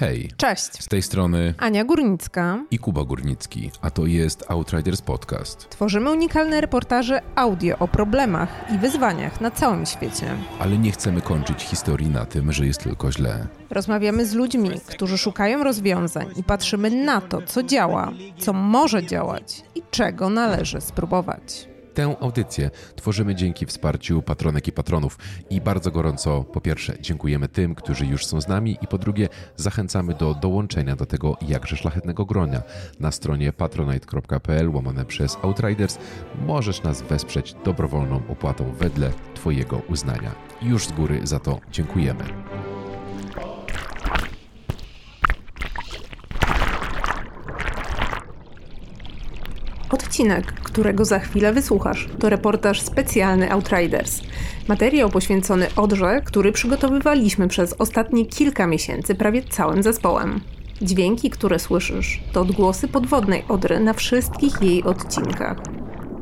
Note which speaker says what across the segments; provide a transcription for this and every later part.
Speaker 1: Hej,
Speaker 2: Cześć.
Speaker 1: z tej strony
Speaker 2: Ania Górnicka.
Speaker 1: i Kuba Górnicki, a to jest Outriders Podcast.
Speaker 2: Tworzymy unikalne reportaże audio o problemach i wyzwaniach na całym świecie.
Speaker 1: Ale nie chcemy kończyć historii na tym, że jest tylko źle.
Speaker 2: Rozmawiamy z ludźmi, którzy szukają rozwiązań i patrzymy na to, co działa, co może działać i czego należy spróbować.
Speaker 1: Tę audycję tworzymy dzięki wsparciu patronek i patronów i bardzo gorąco po pierwsze dziękujemy tym, którzy już są z nami i po drugie zachęcamy do dołączenia do tego jakże szlachetnego gronia. Na stronie patronite.pl łamane przez Outriders możesz nas wesprzeć dobrowolną opłatą wedle Twojego uznania. Już z góry za to dziękujemy.
Speaker 2: Odcinek, którego za chwilę wysłuchasz, to reportaż specjalny Outriders. Materiał poświęcony Odrze, który przygotowywaliśmy przez ostatnie kilka miesięcy prawie całym zespołem. Dźwięki, które słyszysz, to odgłosy podwodnej Odry na wszystkich jej odcinkach.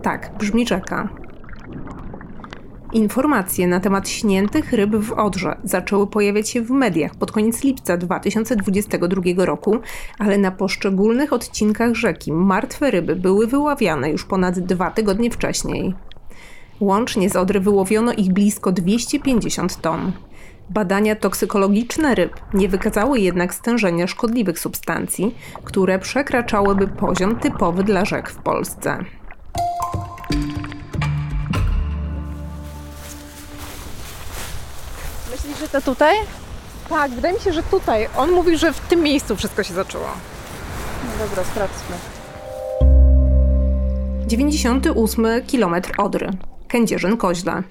Speaker 2: Tak brzmi rzeka. Informacje na temat śniętych ryb w Odrze zaczęły pojawiać się w mediach pod koniec lipca 2022 roku, ale na poszczególnych odcinkach rzeki martwe ryby były wyławiane już ponad dwa tygodnie wcześniej. Łącznie z Odry wyłowiono ich blisko 250 ton. Badania toksykologiczne ryb nie wykazały jednak stężenia szkodliwych substancji, które przekraczałyby poziom typowy dla rzek w Polsce.
Speaker 3: Że to tutaj?
Speaker 2: Tak, wydaje mi się, że tutaj. On mówi, że w tym miejscu wszystko się zaczęło.
Speaker 3: No dobra, sprawdźmy.
Speaker 2: 98 km Odry. Kędzierzyn-Koźle.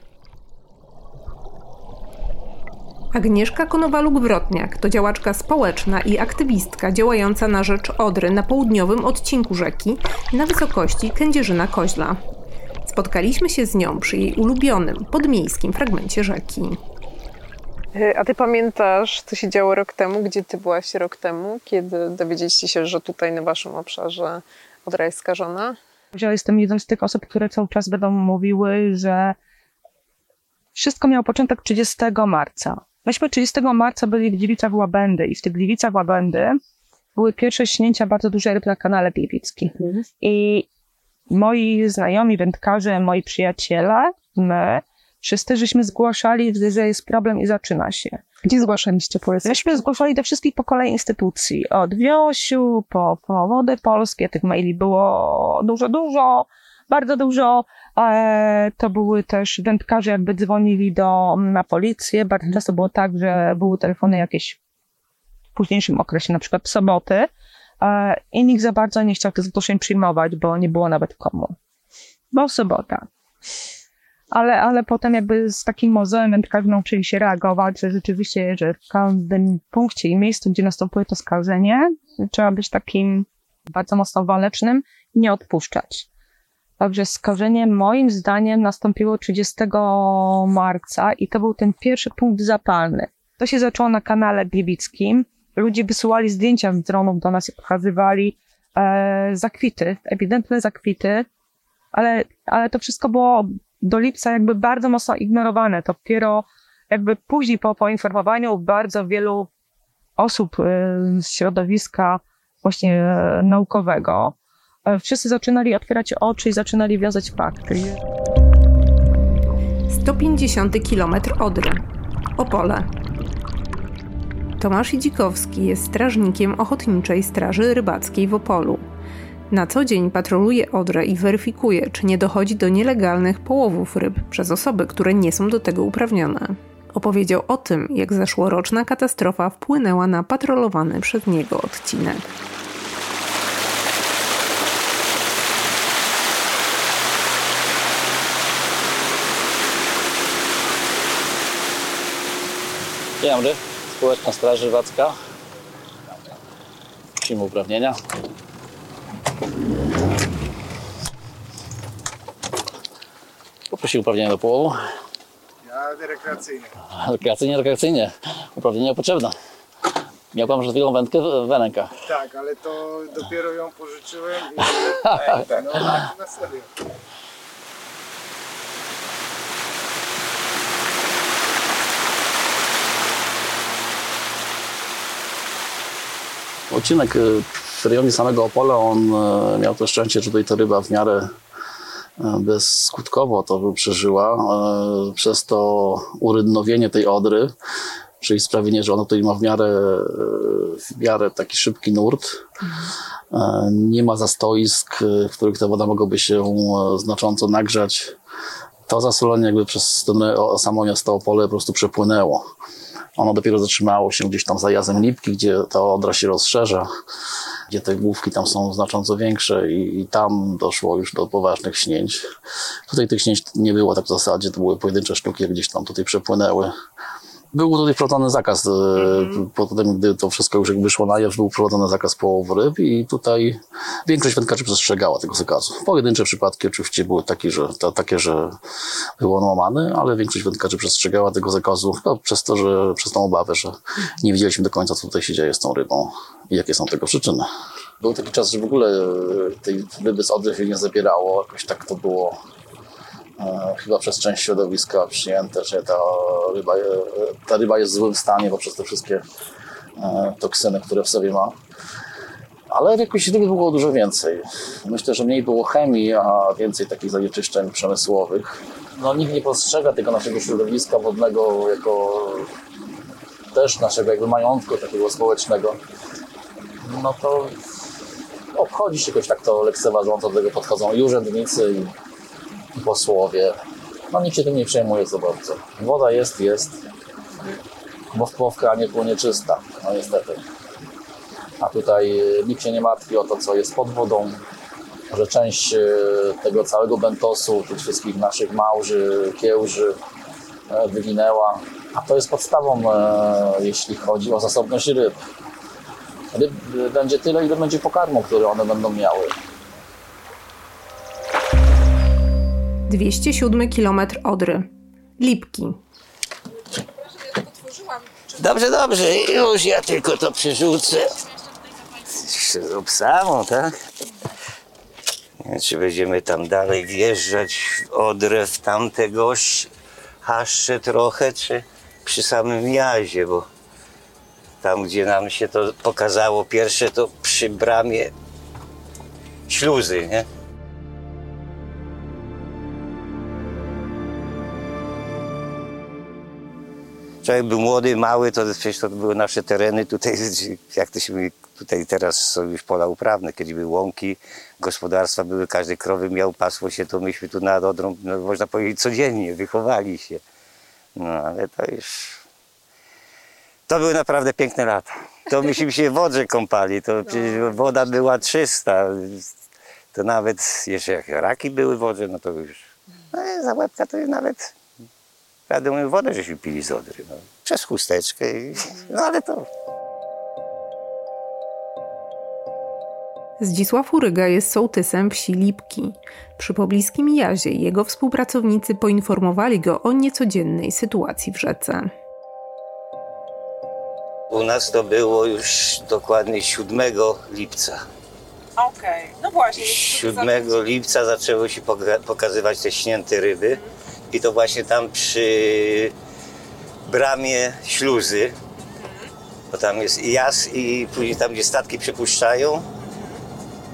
Speaker 2: Agnieszka Konowaluk-Wrotniak to działaczka społeczna i aktywistka działająca na rzecz Odry na południowym odcinku rzeki na wysokości Kędzierzyna-Koźla. Spotkaliśmy się z nią przy jej ulubionym, podmiejskim fragmencie rzeki.
Speaker 3: E, A ty pamiętasz, co się działo rok temu? Gdzie ty byłaś rok temu, kiedy dowiedzieliście się, że tutaj na waszym obszarze Odra jest skażona?
Speaker 4: Ja jestem jedną z tych osób, które cały czas będą mówiły, że wszystko miało początek 30 marca. Myśmy 30 marca byli w Gliwicach Łabędy i w tych Gliwicach Łabędy były pierwsze śnięcia bardzo dużej ryb na kanale Gliwickim. I moi znajomi wędkarze, moi przyjaciele, my, wszyscy żeśmy zgłaszali, że jest problem i zaczyna się.
Speaker 3: Gdzie zgłaszaliście powiedz?
Speaker 4: Myśmy zgłaszali do wszystkich po kolei instytucji. Od Wiosiu, po, po Wody Polskie. Tych maili było dużo, dużo, bardzo dużo. E, to były też wędkarze jakby dzwonili do, na policję. Bardzo często było tak, że były telefony jakieś w późniejszym okresie, na przykład w soboty. E, I nikt za bardzo nie chciał tych zgłoszeń przyjmować, bo nie było nawet komu. Bo sobota. Ale, ale potem jakby z takim mozołem wędkarze nauczyli się reagować, że rzeczywiście, że w każdym punkcie i miejscu, gdzie następuje to skażenie, trzeba być takim bardzo mocno walecznym i nie odpuszczać. Także skażenie moim zdaniem nastąpiło 30 marca i to był ten pierwszy punkt zapalny. To się zaczęło na kanale gliwickim. Ludzie wysyłali zdjęcia z dronów do nas i pokazywali e, zakwity, ewidentne zakwity, ale, ale to wszystko było do lipca jakby bardzo mocno ignorowane. To dopiero jakby później po poinformowaniu bardzo wielu osób e, z środowiska właśnie e, naukowego, e, wszyscy zaczynali otwierać oczy i zaczynali wiązać fakty.
Speaker 2: 150 km Odry. Opole. Tomasz Idzikowski jest strażnikiem Ochotniczej Straży Rybackiej w Opolu. Na co dzień patroluje Odrę i weryfikuje, czy nie dochodzi do nielegalnych połowów ryb przez osoby, które nie są do tego uprawnione. Opowiedział o tym, jak zeszłoroczna katastrofa wpłynęła na patrolowany przez niego odcinek.
Speaker 5: Dzień dobry, Społeczna Straż Rybacka. Prosimy o uprawnienia. Poprosił uprawnienia do połowu.
Speaker 6: Ja rekreacyjny.
Speaker 5: Rekreacyjnie, rekreacyjnie. Uprawnienia potrzebne. Miał pan przed chwilą wędkę w rękach.
Speaker 6: Tak, ale to dopiero ją pożyczyłem i Ej, no tak na serio.
Speaker 5: Odcinek y, w rejonie samego Opola, on e, miał to szczęście, że tutaj ta ryba w miarę e, bezskutkowo to przeżyła. E, Przez to urydnowienie tej Odry, czyli sprawienie, że ona tutaj ma w miarę, w miarę taki szybki nurt. Nie ma zastoisk, w których ta woda mogłaby się znacząco nagrzać. To zasolenie jakby przez samo miasto Opole po prostu przepłynęło. Ono dopiero zatrzymało się gdzieś tam za jazem Lipki, gdzie ta Odra się rozszerza, gdzie te główki tam są znacząco większe i, i tam doszło już do poważnych śnięć. Tutaj tych śnięć nie było tak w zasadzie, to były pojedyncze sztuki, gdzieś tam tutaj przepłynęły. Był tutaj wprowadzony zakaz, mm po tym, gdy to wszystko już jakby szło na jaw, był wprowadzony zakaz połowu ryb i tutaj większość wędkarzy przestrzegała tego zakazu. Pojedyncze przypadki oczywiście były takie, że, to, takie, że był on łamany, ale większość wędkarzy przestrzegała tego zakazu no, przez to, że przez tą obawę, że nie wiedzieliśmy do końca, co tutaj się dzieje z tą rybą i jakie są tego przyczyny. Był taki czas, że w ogóle e, tej ryby z Odry się nie zabierało, jakoś tak to było chyba przez część środowiska przyjęte, że ta ryba, e, ta ryba jest w złym stanie poprzez te wszystkie e, toksyny, które w sobie ma. Ale jakoś ryby było dużo więcej. Myślę, że mniej było chemii, a więcej takich zanieczyszczeń przemysłowych. No, nikt nie postrzega tego naszego środowiska wodnego jako też naszego jakby majątku takiego społecznego. No to obchodzi się jakoś tak to lekceważąco do tego podchodzą i urzędnicy, i posłowie. No nikt się tym nie przejmuje za bardzo. Woda jest, jest, bo w płowka nie płynie czysta, no niestety. A tutaj e, nikt się nie martwi o to, co jest pod wodą, że część e, tego całego bentosu, tych wszystkich naszych małży, kiełży e, wyginęła. A to jest podstawą, e, jeśli chodzi o zasobność ryb. Ryb e, będzie tyle, ile będzie pokarmu, który one będą miały.
Speaker 2: 207 km Odry. Lipki.
Speaker 7: Dobrze, dobrze, już ja tylko to przerzucę. Z obsamą, tak? Nie wiem, Czy będziemy tam dalej wjeżdżać w Odrę, w tamtegoś haszcze trochę, czy przy samym jazie, bo tam, gdzie nam się to pokazało pierwsze, to przy bramie śluzy, nie? Człowiek był młody, mały, to przecież to były nasze tereny tutaj, jak to się mówi, tutaj teraz są już pola uprawne, kiedyś były łąki, gospodarstwa były, każdy krowy miał, pasło się, to myśmy tu nad Odrą, no, można powiedzieć, codziennie wychowali się. No, ale to już... To były naprawdę piękne lata. To myśmy się w Odrze kąpali, to przecież woda była czysta. To nawet, jeszcze jak raki były w Odrze, no to już... No, za łebka to już nawet Mówiąc, wodę żeśmy pili z Odry. No. Przez chusteczkę. I, no ale to...
Speaker 2: Zdzisław Uryga jest sołtysem wsi Lipki. Przy pobliskim jazie jego współpracownicy poinformowali go o niecodziennej sytuacji w rzece.
Speaker 7: U nas to było już dokładnie 7 lipca.
Speaker 8: Okej, no właśnie.
Speaker 7: 7 lipca zaczęły się poka- pokazywać te śnięte ryby. I to właśnie tam przy bramie śluzy. Bo tam jest i jas i później tam, gdzie statki przepuszczają.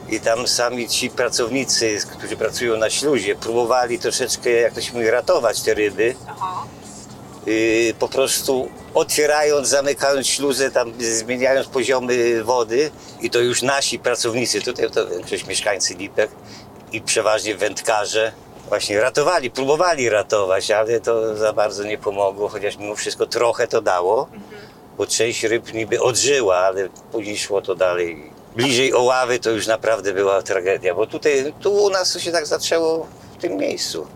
Speaker 7: I tam sami ci pracownicy, którzy pracują na śluzie, próbowali troszeczkę, jak to się mówi, ratować te ryby. Yy, po prostu otwierając, zamykając śluzę, tam zmieniając poziomy wody i to już nasi pracownicy, tutaj to większość mieszkańcy Lipek i przeważnie wędkarze właśnie ratowali, próbowali ratować, ale to za bardzo nie pomogło, chociaż mimo wszystko trochę to dało, bo część ryb niby odżyła, ale później szło to dalej. Bliżej Oławy to już naprawdę była tragedia, bo tutaj, tu u nas to się tak zaczęło w tym miejscu.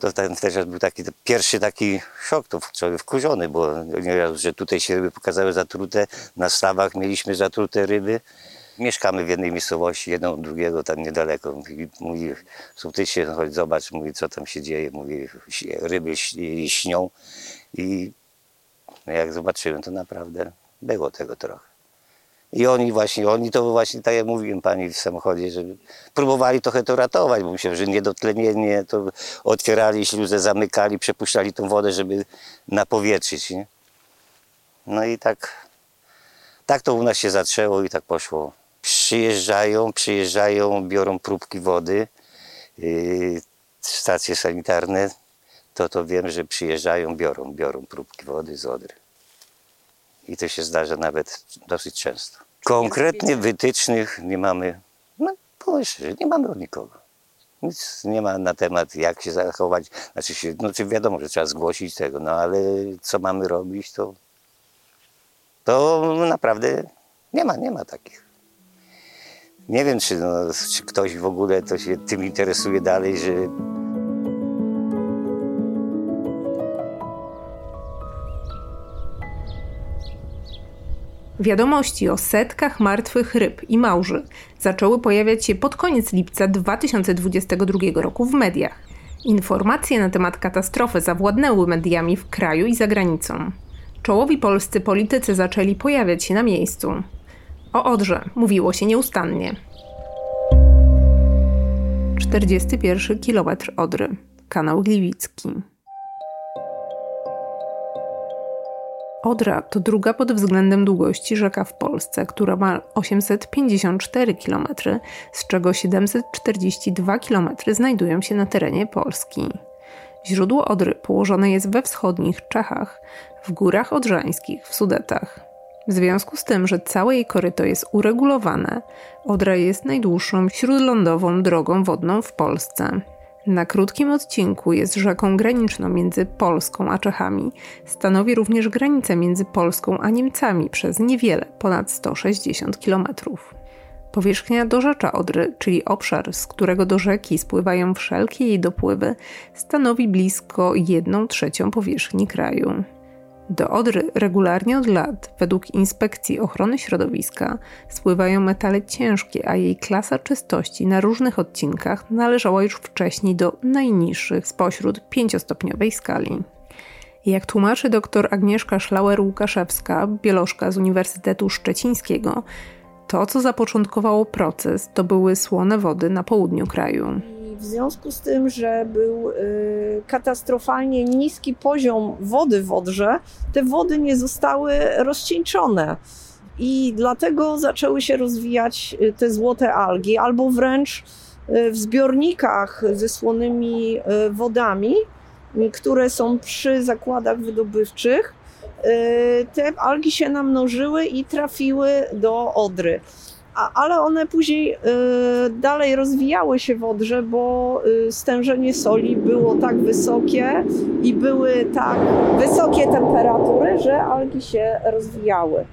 Speaker 7: To ten też był taki pierwszy taki szok, to człowiek wkurzony, bo nie raz, że tutaj się ryby pokazały zatrute, na stawach mieliśmy zatrute ryby. Mieszkamy w jednej miejscowości, jedną od drugiego, tam niedaleko. Mówi, mówi sołtysie, chodź zobacz, mówi, co tam się dzieje, mówi, ryby śnią. I no jak zobaczyłem, to naprawdę było tego trochę. I oni właśnie, oni to właśnie, tak jak mówiłem pani w samochodzie, że próbowali trochę to ratować, bo myślałem, że niedotlenienie, to otwierali śluzę, zamykali, przepuszczali tą wodę, żeby napowietrzyć, nie? No i tak Tak to u nas się zaczęło i tak poszło. Przyjeżdżają, przyjeżdżają, biorą próbki wody, yy, stacje sanitarne, to to wiem, że przyjeżdżają, biorą, biorą próbki wody z Odry. I to się zdarza nawet dosyć często. Konkretnie wytycznych nie mamy, no powiem szczerze, nie mamy od nikogo. Nic nie ma na temat, jak się zachować. Znaczy, się, no, czy wiadomo, że trzeba zgłosić tego, no ale co mamy robić, to, to naprawdę nie ma, nie ma takich. Nie wiem, czy, no, czy ktoś w ogóle to się tym interesuje dalej, że
Speaker 2: Wiadomości o setkach martwych ryb i małży zaczęły pojawiać się pod koniec lipca 2022 roku w mediach. Informacje na temat katastrofy zawładnęły mediami w kraju i za granicą. Czołowi polscy politycy zaczęli pojawiać się na miejscu. O Odrze mówiło się nieustannie. 41 kilometr Odry, kanał Gliwicki. Odra to druga pod względem długości rzeka w Polsce, która ma 854 km, z czego 742 km znajdują się na terenie Polski. Źródło Odry położone jest we wschodnich Czechach, w górach odrzańskich, w Sudetach. W związku z tym, że całe jej koryto jest uregulowane, Odra jest najdłuższą śródlądową drogą wodną w Polsce. Na krótkim odcinku jest rzeką graniczną między Polską a Czechami. Stanowi również granicę między Polską a Niemcami przez niewiele ponad 160 km. Powierzchnia dorzecza Odry, czyli obszar, z którego do rzeki spływają wszelkie jej dopływy, stanowi blisko 1 trzecią powierzchni kraju. Do Odry regularnie od lat, według Inspekcji Ochrony Środowiska, spływają metale ciężkie, a jej klasa czystości na różnych odcinkach należała już wcześniej do najniższych spośród pięciostopniowej skali. Jak tłumaczy dr Agnieszka Szlauer-Łukaszewska, biolożka z Uniwersytetu Szczecińskiego, to, co zapoczątkowało proces, to były słone wody na południu kraju
Speaker 9: w związku z tym, że był y, katastrofalnie niski poziom wody w Odrze, te wody nie zostały rozcieńczone. I dlatego zaczęły się rozwijać y, te złote algi, albo wręcz y, w zbiornikach ze słonymi wodami, które są przy zakładach wydobywczych, te algi się namnożyły i trafiły do Odry ale one później y, dalej rozwijały się w Odrze, bo y, stężenie soli było tak wysokie i były tak wysokie temperatury, że algi się rozwijały.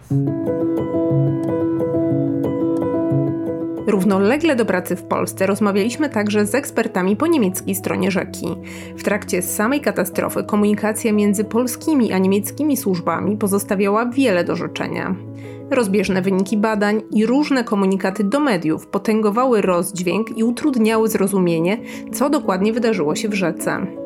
Speaker 2: Równolegle do pracy w Polsce rozmawialiśmy także z ekspertami po niemieckiej stronie rzeki. W trakcie samej katastrofy komunikacja między polskimi a niemieckimi służbami pozostawiała wiele do życzenia. Rozbieżne wyniki badań i różne komunikaty do mediów potęgowały rozdźwięk i utrudniały zrozumienie, co dokładnie wydarzyło się w rzece.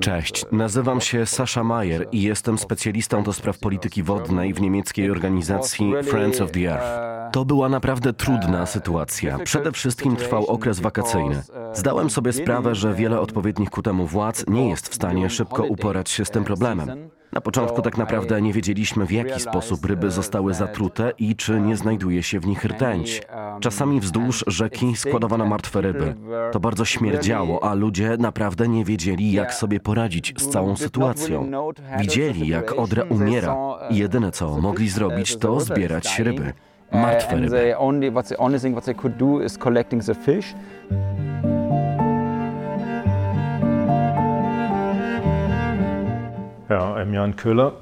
Speaker 10: Cześć, nazywam się Sasha Mayer i jestem specjalistą do spraw polityki wodnej w niemieckiej organizacji Friends of the Earth. To była naprawdę trudna sytuacja. Przede wszystkim trwał okres wakacyjny. Zdałem sobie sprawę, że wiele odpowiednich ku temu władz nie jest w stanie szybko uporać się z tym problemem. Na początku tak naprawdę nie wiedzieliśmy, w jaki sposób ryby zostały zatrute i czy nie znajduje się w nich rtęć. Czasami wzdłuż rzeki składowano martwe ryby. To bardzo śmierdziało, a ludzie naprawdę nie wiedzieli, jak sobie poradzić z całą sytuacją. Widzieli, jak Odra umiera i jedyne, co mogli zrobić, to zbierać ryby. Martwe ryby.
Speaker 11: Ja, I'm Jan Köhler.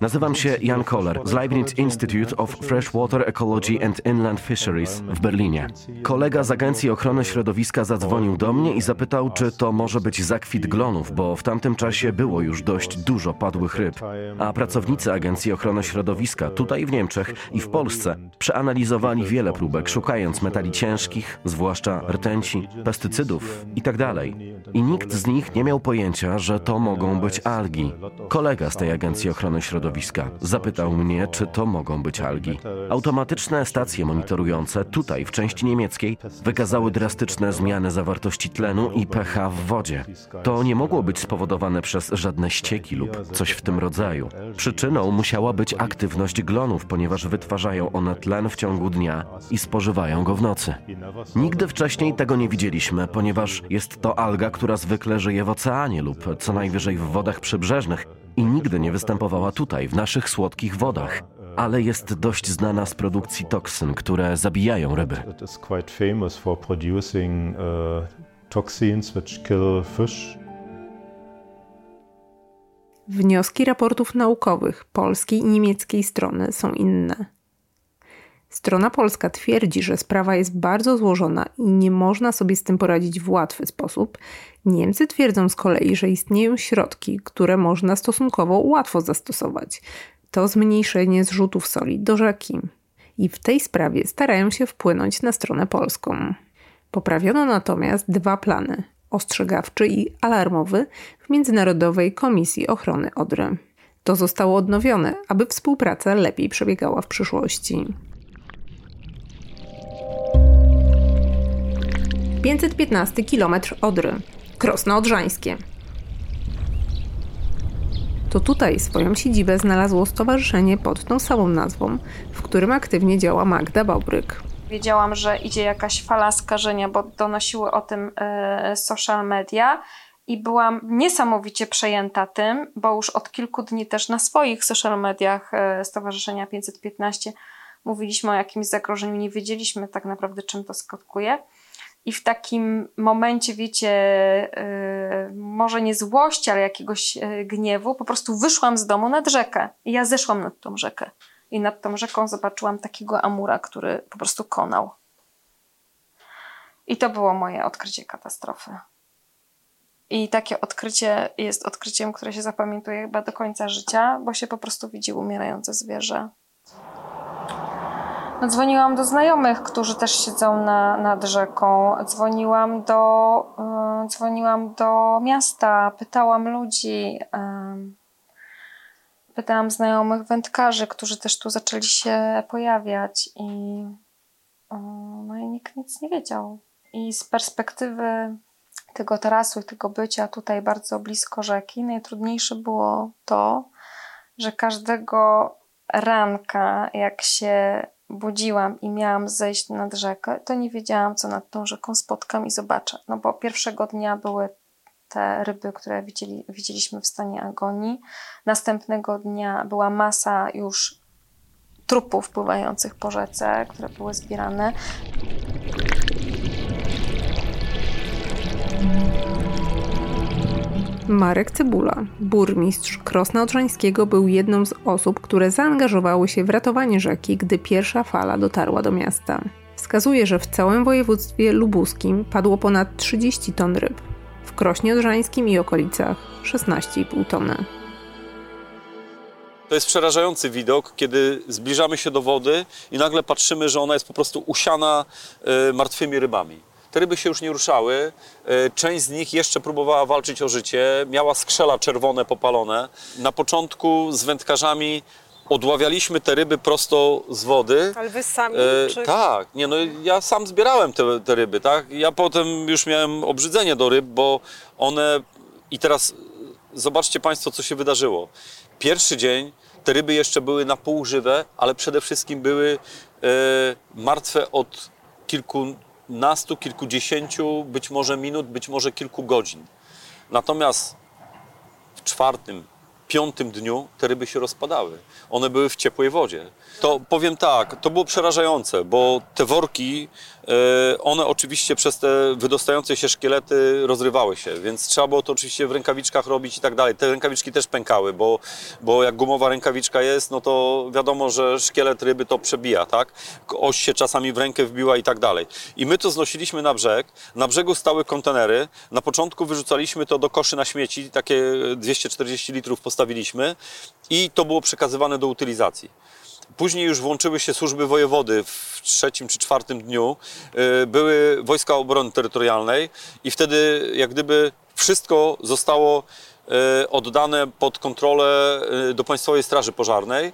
Speaker 10: Nazywam się Jan Koller z Leibniz Institute of Freshwater Ecology and Inland Fisheries w Berlinie. Kolega z Agencji Ochrony Środowiska zadzwonił do mnie i zapytał, czy to może być zakwit glonów, bo w tamtym czasie było już dość dużo padłych ryb. A pracownicy Agencji Ochrony Środowiska tutaj w Niemczech i w Polsce przeanalizowali wiele próbek, szukając metali ciężkich, zwłaszcza rtęci, pestycydów itd. Tak I nikt z nich nie miał pojęcia, że to mogą być algi. Kolega z tej Agencji Ochrony Środowiska środowiska. Zapytał mnie, czy to mogą być algi. Automatyczne stacje monitorujące tutaj, w części niemieckiej, wykazały drastyczne zmiany zawartości tlenu i pH w wodzie. To nie mogło być spowodowane przez żadne ścieki lub coś w tym rodzaju. Przyczyną musiała być aktywność glonów, ponieważ wytwarzają one tlen w ciągu dnia i spożywają go w nocy. Nigdy wcześniej tego nie widzieliśmy, ponieważ jest to alga, która zwykle żyje w oceanie lub co najwyżej w wodach przybrzeżnych i nigdy nie występowała tutaj, w naszych słodkich wodach. Ale jest dość znana z produkcji toksyn, które zabijają ryby.
Speaker 11: Uh.
Speaker 2: Wnioski raportów naukowych polskiej i niemieckiej strony są inne. Strona polska twierdzi, że sprawa jest bardzo złożona i nie można sobie z tym poradzić w łatwy sposób. Niemcy twierdzą z kolei, że istnieją środki, które można stosunkowo łatwo zastosować. To zmniejszenie zrzutów soli do rzeki. I w tej sprawie starają się wpłynąć na stronę polską. Poprawiono natomiast dwa plany ostrzegawczy i alarmowy w Międzynarodowej Komisji Ochrony Odry. To zostało odnowione, aby współpraca lepiej przebiegała w przyszłości. 515 km Odry. Krosno Odrzańskie. To tutaj swoją siedzibę znalazło stowarzyszenie pod tą samą nazwą, w którym aktywnie działa Magda Bałbryk.
Speaker 12: Wiedziałam, że idzie jakaś fala skażenia, bo donosiły o tym e, social media i byłam niesamowicie przejęta tym, bo już od kilku dni też na swoich social mediach e, Stowarzyszenia 515 mówiliśmy o jakimś zagrożeniu, nie wiedzieliśmy tak naprawdę czym to skutkuje. I w takim momencie, wiecie, yy, może nie złości, ale jakiegoś yy, gniewu, po prostu wyszłam z domu nad rzekę. I ja zeszłam nad tą rzekę. I nad tą rzeką zobaczyłam takiego amura, który po prostu konał. I to było moje odkrycie katastrofy. I takie odkrycie jest odkryciem, które się zapamiętuje chyba do końca życia, bo się po prostu widzi umierające zwierzę. No, dzwoniłam do znajomych, którzy też siedzą na, nad rzeką. Dzwoniłam do, y, dzwoniłam do miasta, pytałam ludzi. Y, pytałam znajomych wędkarzy, którzy też tu zaczęli się pojawiać i, y, no i nikt nic nie wiedział. I z perspektywy tego tarasu i tego bycia tutaj bardzo blisko rzeki, najtrudniejsze było to, że każdego ranka, jak się budziłam i miałam zejść nad rzekę, to nie wiedziałam, co nad tą rzeką spotkam i zobaczę. No bo pierwszego dnia były te ryby, które widzieli, widzieliśmy w stanie agonii. Następnego dnia była masa już trupów pływających po rzece, które były zbierane.
Speaker 2: Marek Cybula, burmistrz Krosna Odrzańskiego, był jedną z osób, które zaangażowały się w ratowanie rzeki, gdy pierwsza fala dotarła do miasta. Wskazuje, że w całym województwie lubuskim padło ponad 30 ton ryb. W Krośnie Odrzańskim i okolicach 16,5 tony.
Speaker 13: To jest przerażający widok, kiedy zbliżamy się do wody i nagle patrzymy, że ona jest po prostu usiana y, martwymi rybami. Te ryby się już nie ruszały. E, część z nich jeszcze próbowała walczyć o życie. Miała skrzela czerwone popalone. Na początku z wędkarzami odławialiśmy te ryby prosto z wody.
Speaker 3: Ale wy sami?
Speaker 13: E,
Speaker 3: czy...
Speaker 13: Tak, nie no ja sam zbierałem te, te ryby, tak? Ja potem już miałem obrzydzenie do ryb, bo one i teraz zobaczcie Państwo, co się wydarzyło. Pierwszy dzień te ryby jeszcze były na pół żywe, ale przede wszystkim były e, martwe od kilku kilkunastu, kilkudziesięciu, być może minut, być może kilku godzin. Natomiast w czwartym, piątym dniu te ryby się rozpadały. One były w ciepłej wodzie. To powiem tak, to było przerażające, bo te worki E, one oczywiście przez te wydostające się szkielety rozrywały się, więc trzeba było to oczywiście w rękawiczkach robić i tak dalej. Te rękawiczki też pękały, bo, bo jak gumowa rękawiczka jest, no to wiadomo, że szkielet ryby to przebija, tak? Oś się czasami w rękę wbiła i tak dalej. I my to znosiliśmy na brzeg. Na brzegu stały kontenery. Na początku wyrzucaliśmy to do koszy na śmieci, takie 240 litrów postawiliśmy i to było przekazywane do utylizacji. Później już włączyły się służby wojewody w trzecim czy czwartym dniu. Y, były wojska obrony terytorialnej i wtedy jak gdyby wszystko zostało e, oddane pod kontrolę e, do Państwowej Straży Pożarnej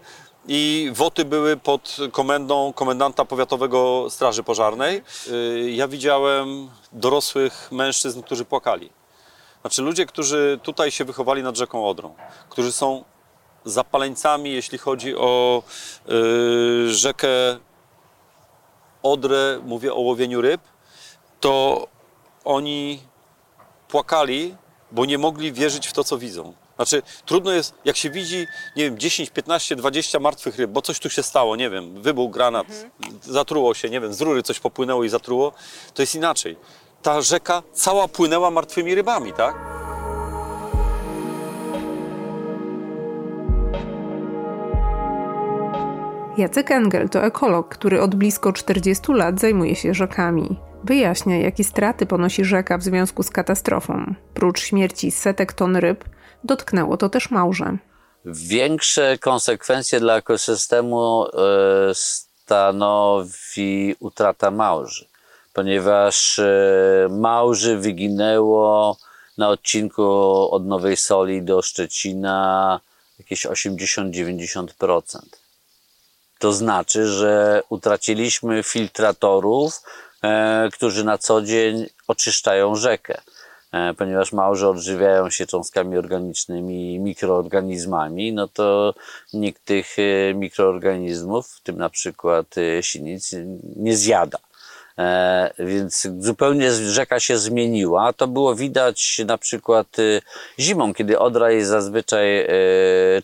Speaker 13: i woty były pod komendą komendanta powiatowego Straży Pożarnej. Ja widziałem dorosłych mężczyzn, którzy płakali. Znaczy ludzie, którzy tutaj się wychowali nad rzeką Odrą, którzy są zapaleńcami, jeśli chodzi o y, rzekę Odrę, mówię o łowieniu ryb, to oni płakali, bo nie mogli wierzyć w to, co widzą. Znaczy, trudno jest, jak się widzi, nie wiem, 10, 15, 20 martwych ryb, bo coś tu się stało, nie wiem, wybuchł granat, zatruło się, nie wiem, z rury coś popłynęło i zatruło, to jest inaczej. Ta rzeka cała płynęła martwymi rybami, tak?
Speaker 2: Jacek Engel to ekolog, który od blisko 40 lat zajmuje się rzekami. Wyjaśnia, jakie straty ponosi rzeka w związku z katastrofą. Prócz śmierci setek ton ryb, dotknęło to też małże.
Speaker 14: Większe konsekwencje dla ekosystemu e, stanowi utrata małży, ponieważ e, małży wyginęło na odcinku od Nowej Soli do Szczecina jakieś 80-90%. To znaczy, że utraciliśmy filtratorów, e, którzy na co dzień oczyszczają rzekę, e, ponieważ małże odżywiają się cząstkami organicznymi i mikroorganizmami, no to nikt tych mikroorganizmów, w tym na przykład sinic, nie zjada. E, więc zupełnie rzeka się zmieniła. To było widać na przykład e, zimą, kiedy Odra jest zazwyczaj e,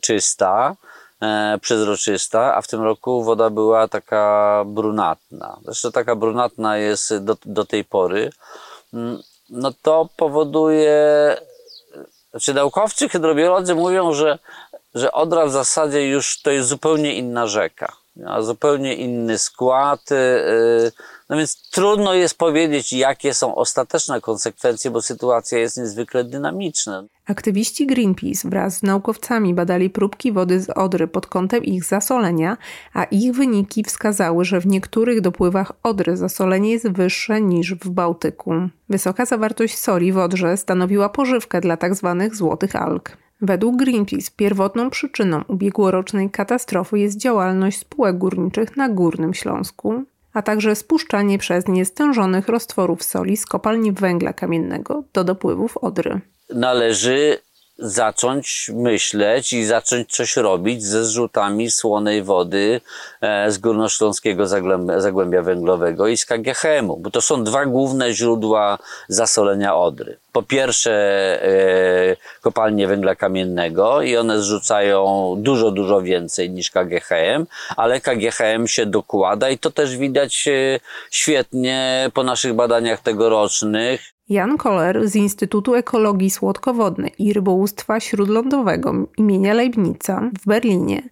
Speaker 14: czysta, e, przezroczysta, a w tym roku woda była taka brunatna. Zresztą taka brunatna jest do, do tej pory. Mm, No to powoduje, znaczy naukowcy hydrobiolodzy mówią, że, że Odra w zasadzie już to jest zupełnie inna rzeka. Miała zupełnie inny skład, yy, no więc trudno jest powiedzieć, jakie są ostateczne konsekwencje, bo sytuacja jest niezwykle dynamiczna.
Speaker 2: Aktywiści Greenpeace wraz z naukowcami badali próbki wody z Odry pod kątem ich zasolenia, a ich wyniki wskazały, że w niektórych dopływach Odry zasolenie jest wyższe niż w Bałtyku. Wysoka zawartość soli w Odrze stanowiła pożywkę dla tzw. złotych alg. Według Greenpeace pierwotną przyczyną ubiegłorocznej katastrofy jest działalność spółek górniczych na Górnym Śląsku, a także spuszczanie przez nie stężonych roztworów soli z kopalni węgla kamiennego do dopływów Odry.
Speaker 14: Należy zacząć myśleć i zacząć coś robić ze zrzutami słonej wody e, z Górnośląskiego Zagłębia, Zagłębia Węglowego i z KGHM-u, bo to są dwa główne źródła zasolenia Odry. Po pierwsze e, kopalnie węgla kamiennego i one zrzucają dużo, dużo więcej niż KGHM, ale KGHM się dokłada i to też widać e, świetnie po naszych badaniach tegorocznych.
Speaker 2: Jan Koller z Instytutu Ekologii Słodkowodnej i Rybołówstwa Śródlądowego imienia Leibnica w Berlinie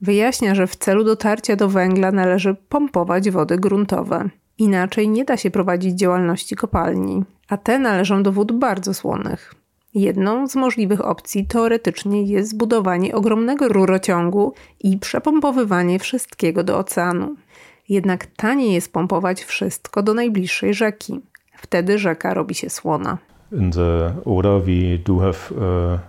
Speaker 2: wyjaśnia, że w celu dotarcia do węgla należy pompować wody gruntowe. Inaczej nie da się prowadzić działalności kopalni, a te należą do wód bardzo słonych. Jedną z możliwych opcji teoretycznie jest zbudowanie ogromnego rurociągu i przepompowywanie wszystkiego do oceanu. Jednak taniej jest pompować wszystko do najbliższej rzeki. Wtedy rzeka robi się słona.
Speaker 11: In the Oder we do have uh,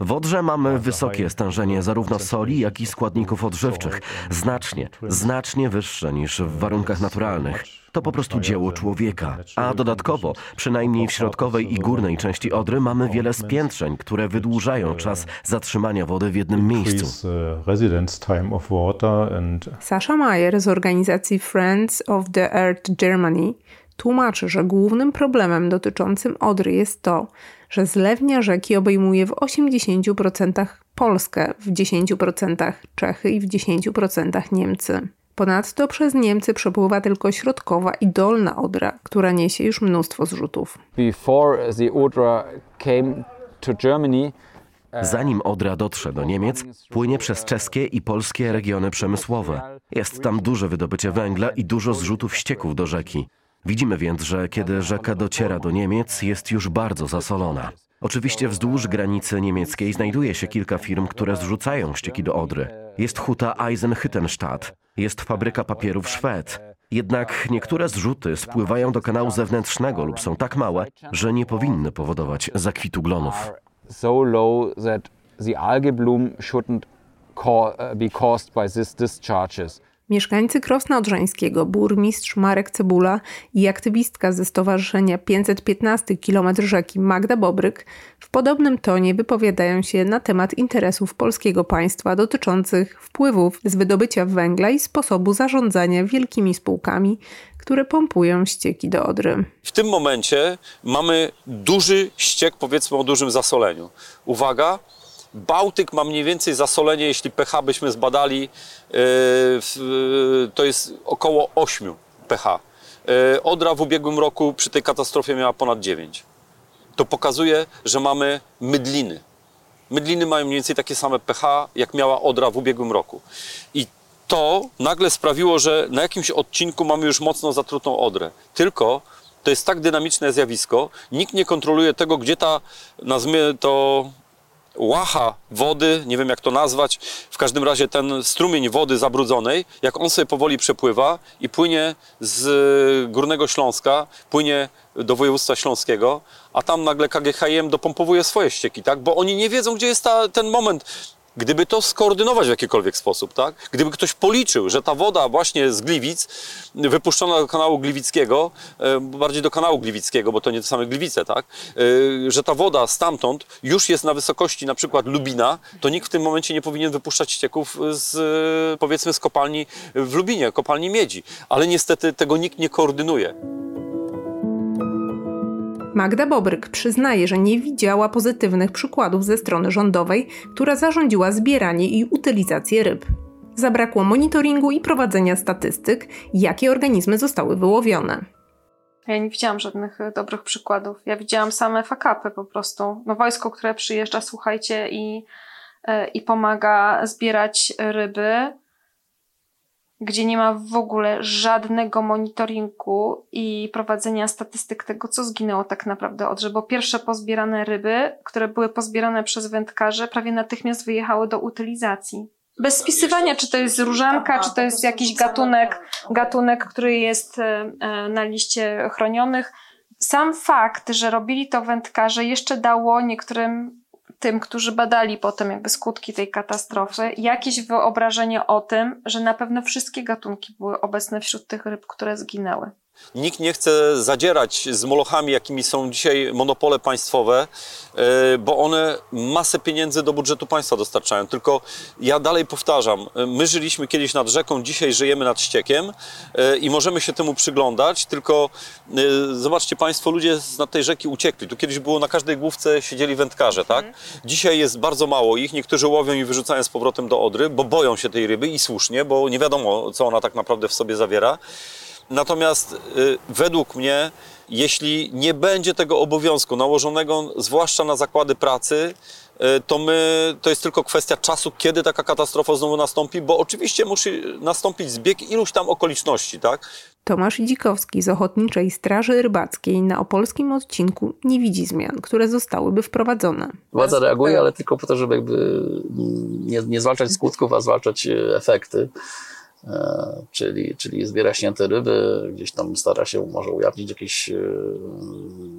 Speaker 10: W Odrze mamy wysokie stężenie zarówno soli, jak i składników odżywczych. Znacznie, znacznie wyższe niż w warunkach naturalnych. To po prostu dzieło człowieka. A dodatkowo, przynajmniej w środkowej i górnej części Odry mamy wiele spiętrzeń, które wydłużają czas zatrzymania wody w jednym miejscu.
Speaker 11: and
Speaker 2: Sasha Mayer z organizacji Friends of the Earth Germany tłumaczy, że głównym problemem dotyczącym Odry jest to, że zlewnia rzeki obejmuje w 80% Polskę, w 10% Czechy i w 10% Niemcy. Ponadto przez Niemcy przepływa tylko środkowa i dolna Odra, która niesie już mnóstwo zrzutów.
Speaker 15: Before the Odra came to Germany,
Speaker 10: Zanim Odra dotrze do Niemiec, płynie przez czeskie i polskie regiony przemysłowe. Jest tam duże wydobycie węgla i dużo zrzutów ścieków do rzeki. Widzimy więc, że kiedy rzeka dociera do Niemiec, jest już bardzo zasolona. Oczywiście wzdłuż granicy niemieckiej znajduje się kilka firm, które zrzucają ścieki do Odry. Jest huta Eisenhüttenstadt, jest fabryka papierów Szwed, Jednak niektóre zrzuty spływają do kanału zewnętrznego lub są tak małe, że nie powinny powodować zakwitu glonów.
Speaker 2: Mieszkańcy Krosna Odrzańskiego, burmistrz Marek Cebula i aktywistka ze Stowarzyszenia 515 km rzeki Magda Bobryk w podobnym tonie wypowiadają się na temat interesów polskiego państwa dotyczących wpływów z wydobycia węgla i sposobu zarządzania wielkimi spółkami, które pompują ścieki do Odry.
Speaker 13: W tym momencie mamy duży ściek, powiedzmy o dużym zasoleniu. Uwaga, Bałtyk ma mniej więcej zasolenie, jeśli pH byśmy zbadali, yy, w- to jest około 8 pH. Yy, Odra w ubiegłym roku przy tej katastrofie miała ponad 9. To pokazuje, że mamy mydliny. Mydliny mają mniej więcej takie same pH, jak miała Odra w ubiegłym roku. I to nagle sprawiło, że na jakimś odcinku mamy już mocno zatrutą Odrę. Tylko to jest tak dynamiczne zjawisko, nikt nie kontroluje tego, gdzie ta, nazwijmy to, łacha wody, nie wiem jak to nazwać, w każdym razie ten strumień wody zabrudzonej, jak on sobie powoli przepływa i płynie z Górnego Śląska, płynie do województwa śląskiego, a tam nagle KGHM dopompowuje swoje ścieki, tak? Bo oni nie wiedzą, gdzie jest ta, ten moment. Gdyby to skoordynować w jakikolwiek sposób, tak? Gdyby ktoś policzył, że ta woda właśnie z Gliwic, wypuszczona do kanału Gliwickiego, e, bardziej do kanału Gliwickiego, bo to nie te same Gliwice, tak? E, Że ta woda stamtąd już jest na wysokości na przykład Lubina, to nikt w tym momencie nie powinien wypuszczać ścieków z, e, powiedzmy, z kopalni w Lubinie, kopalni miedzi. Ale niestety tego nikt nie koordynuje.
Speaker 2: Magda Bobryk przyznaje, że nie widziała pozytywnych przykładów ze strony rządowej, która zarządziła zbieranie i utylizację ryb. Zabrakło monitoringu i prowadzenia statystyk, jakie organizmy zostały wyłowione.
Speaker 12: Ja nie widziałam żadnych e, dobrych przykładów. Ja widziałam same fakapy po prostu. No wojsko, które przyjeżdża, słuchajcie, i, e, i pomaga zbierać ryby, gdzie nie ma w ogóle żadnego monitoringu i prowadzenia statystyk tego, co zginęło tak naprawdę od. Bo pierwsze pozbierane ryby, które były pozbierane przez wędkarzy, prawie natychmiast wyjechały do utylizacji. Bez spisywania, czy to jest różanka, czy to jest jakiś gatunek, gatunek, który jest e, e, na liście chronionych. Sam fakt, że robili to wędkarze, jeszcze dało niektórym tym, którzy badali potem jakby skutki tej katastrofy, jakieś wyobrażenie o tym, że na pewno wszystkie gatunki były obecne wśród tych ryb, które zginęły.
Speaker 13: Nikt nie chce zadzierać z molochami, jakimi są dzisiaj monopole państwowe, e, bo one masę pieniędzy do budżetu państwa dostarczają. Tylko ja dalej powtarzam, e, my żyliśmy kiedyś nad rzeką, dzisiaj żyjemy nad ściekiem e, i możemy się temu przyglądać, tylko zobaczcie państwo, ludzie z nad tej rzeki uciekli. Tu kiedyś było na każdej główce siedzieli wędkarze, tak? Dzisiaj jest bardzo mało ich, niektórzy łowią i wyrzucają z powrotem do Odry, bo boją się tej ryby i słusznie, bo nie wiadomo, co ona tak naprawdę w sobie zawiera. Natomiast y, według mnie, jeśli nie będzie tego obowiązku nałożonego, zwłaszcza na zakłady pracy, y, to, my, to jest tylko kwestia czasu, kiedy taka katastrofa znowu nastąpi, bo oczywiście musi nastąpić zbieg iluś tam okoliczności, tak?
Speaker 2: Tomasz Dzikowski z Ochotniczej Straży Rybackiej na opolskim odcinku nie widzi zmian, które zostałyby wprowadzone.
Speaker 5: Władza reaguje, ale tylko po to, żeby jakby nie, nie zwalczać skutków, a zwalczać e, efekty. E, Czyli, czyli zbiera śnięte ryby, gdzieś tam stara się może ujawnić jakieś e,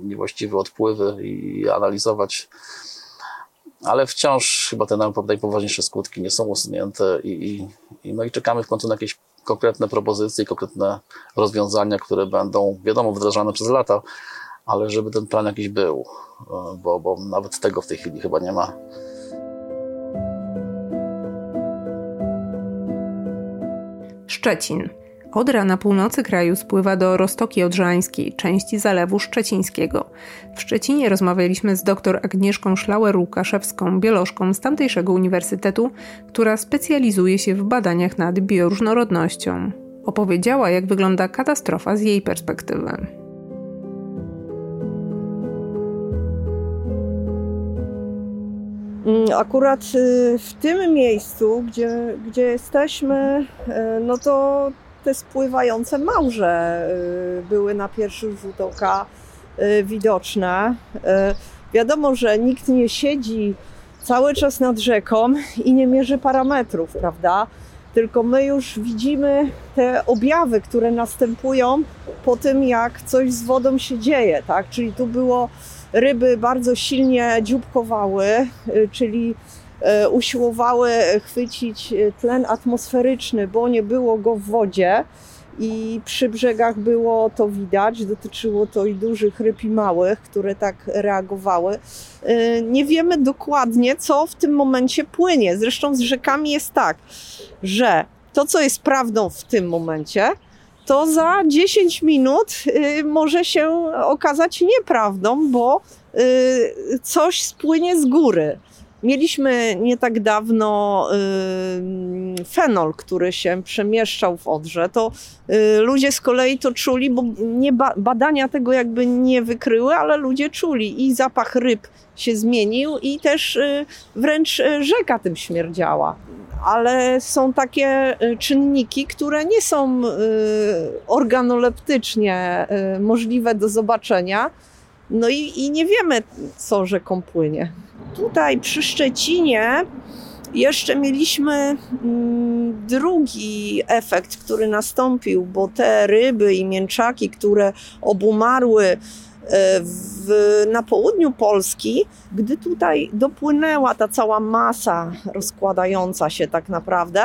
Speaker 5: niewłaściwe odpływy i analizować. Ale wciąż chyba te naj- najpoważniejsze skutki nie są usunięte i, i, i, no i czekamy w końcu na jakieś konkretne propozycje, konkretne rozwiązania, które będą, wiadomo, wdrażane przez lata, ale żeby ten plan jakiś był, e, bo, bo nawet tego w tej chwili chyba nie ma.
Speaker 2: Szczecin. Odra na północy kraju spływa do Roztoki Odrzańskiej, części Zalewu Szczecińskiego. W Szczecinie rozmawialiśmy z dr Agnieszką Szlauer-Łukaszewską, biolożką z tamtejszego uniwersytetu, która specjalizuje się w badaniach nad bioróżnorodnością. Opowiedziała, jak wygląda katastrofa z jej perspektywy.
Speaker 9: Akurat y, w tym miejscu, gdzie, gdzie jesteśmy, y, no to te spływające małże y, były na pierwszy rzut oka widoczne. Wiadomo, że nikt nie siedzi cały czas nad rzeką i nie mierzy parametrów, prawda? Tylko my już widzimy te objawy, które następują po tym, jak coś z wodą się dzieje, tak? Czyli tu było ryby bardzo silnie dzióbkowały, y, czyli y, usiłowały chwycić y, tlen atmosferyczny, bo nie było go w wodzie i przy brzegach było to widać. Dotyczyło to i dużych ryb, i małych, które tak reagowały. Nie wiemy dokładnie, co w tym momencie płynie. Zresztą z rzekami jest tak, że to, co jest prawdą w tym momencie, to za 10 minut y, może się okazać nieprawdą, bo y, coś spłynie z góry. Mieliśmy nie tak dawno y, fenol, który się przemieszczał w Odrze. To y, ludzie z kolei to czuli, bo nie ba badania tego jakby nie wykryły, ale ludzie czuli i zapach ryb się zmienił i też y, wręcz y, rzeka tym śmierdziała ale są takie y, czynniki, które nie są y, organoleptycznie możliwe do zobaczenia. No i, i nie wiemy, co rzeką płynie. Tutaj przy Szczecinie jeszcze mieliśmy mm, drugi efekt, który nastąpił, bo te ryby i mięczaki, które obumarły E, w, na południu Polski, gdy tutaj dopłynęła ta cała masa rozkładająca się tak naprawdę,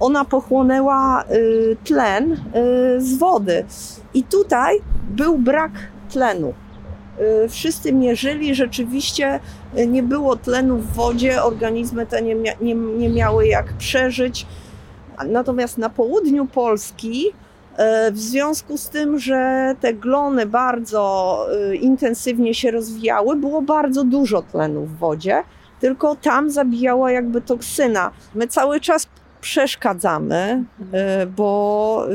Speaker 9: ona pochłonęła y, tlen y, z wody. I tutaj był brak tlenu. Y, wszyscy mierzyli, rzeczywiście nie było tlenu w wodzie, organizmy te nie, mia nie, nie miały jak przeżyć. Natomiast na południu Polski E, w związku z tym, że te glony bardzo intensywnie się rozwijały, było bardzo dużo tlenu w wodzie, tylko tam zabijała jakby toksyna. My cały czas przeszkadzamy, bo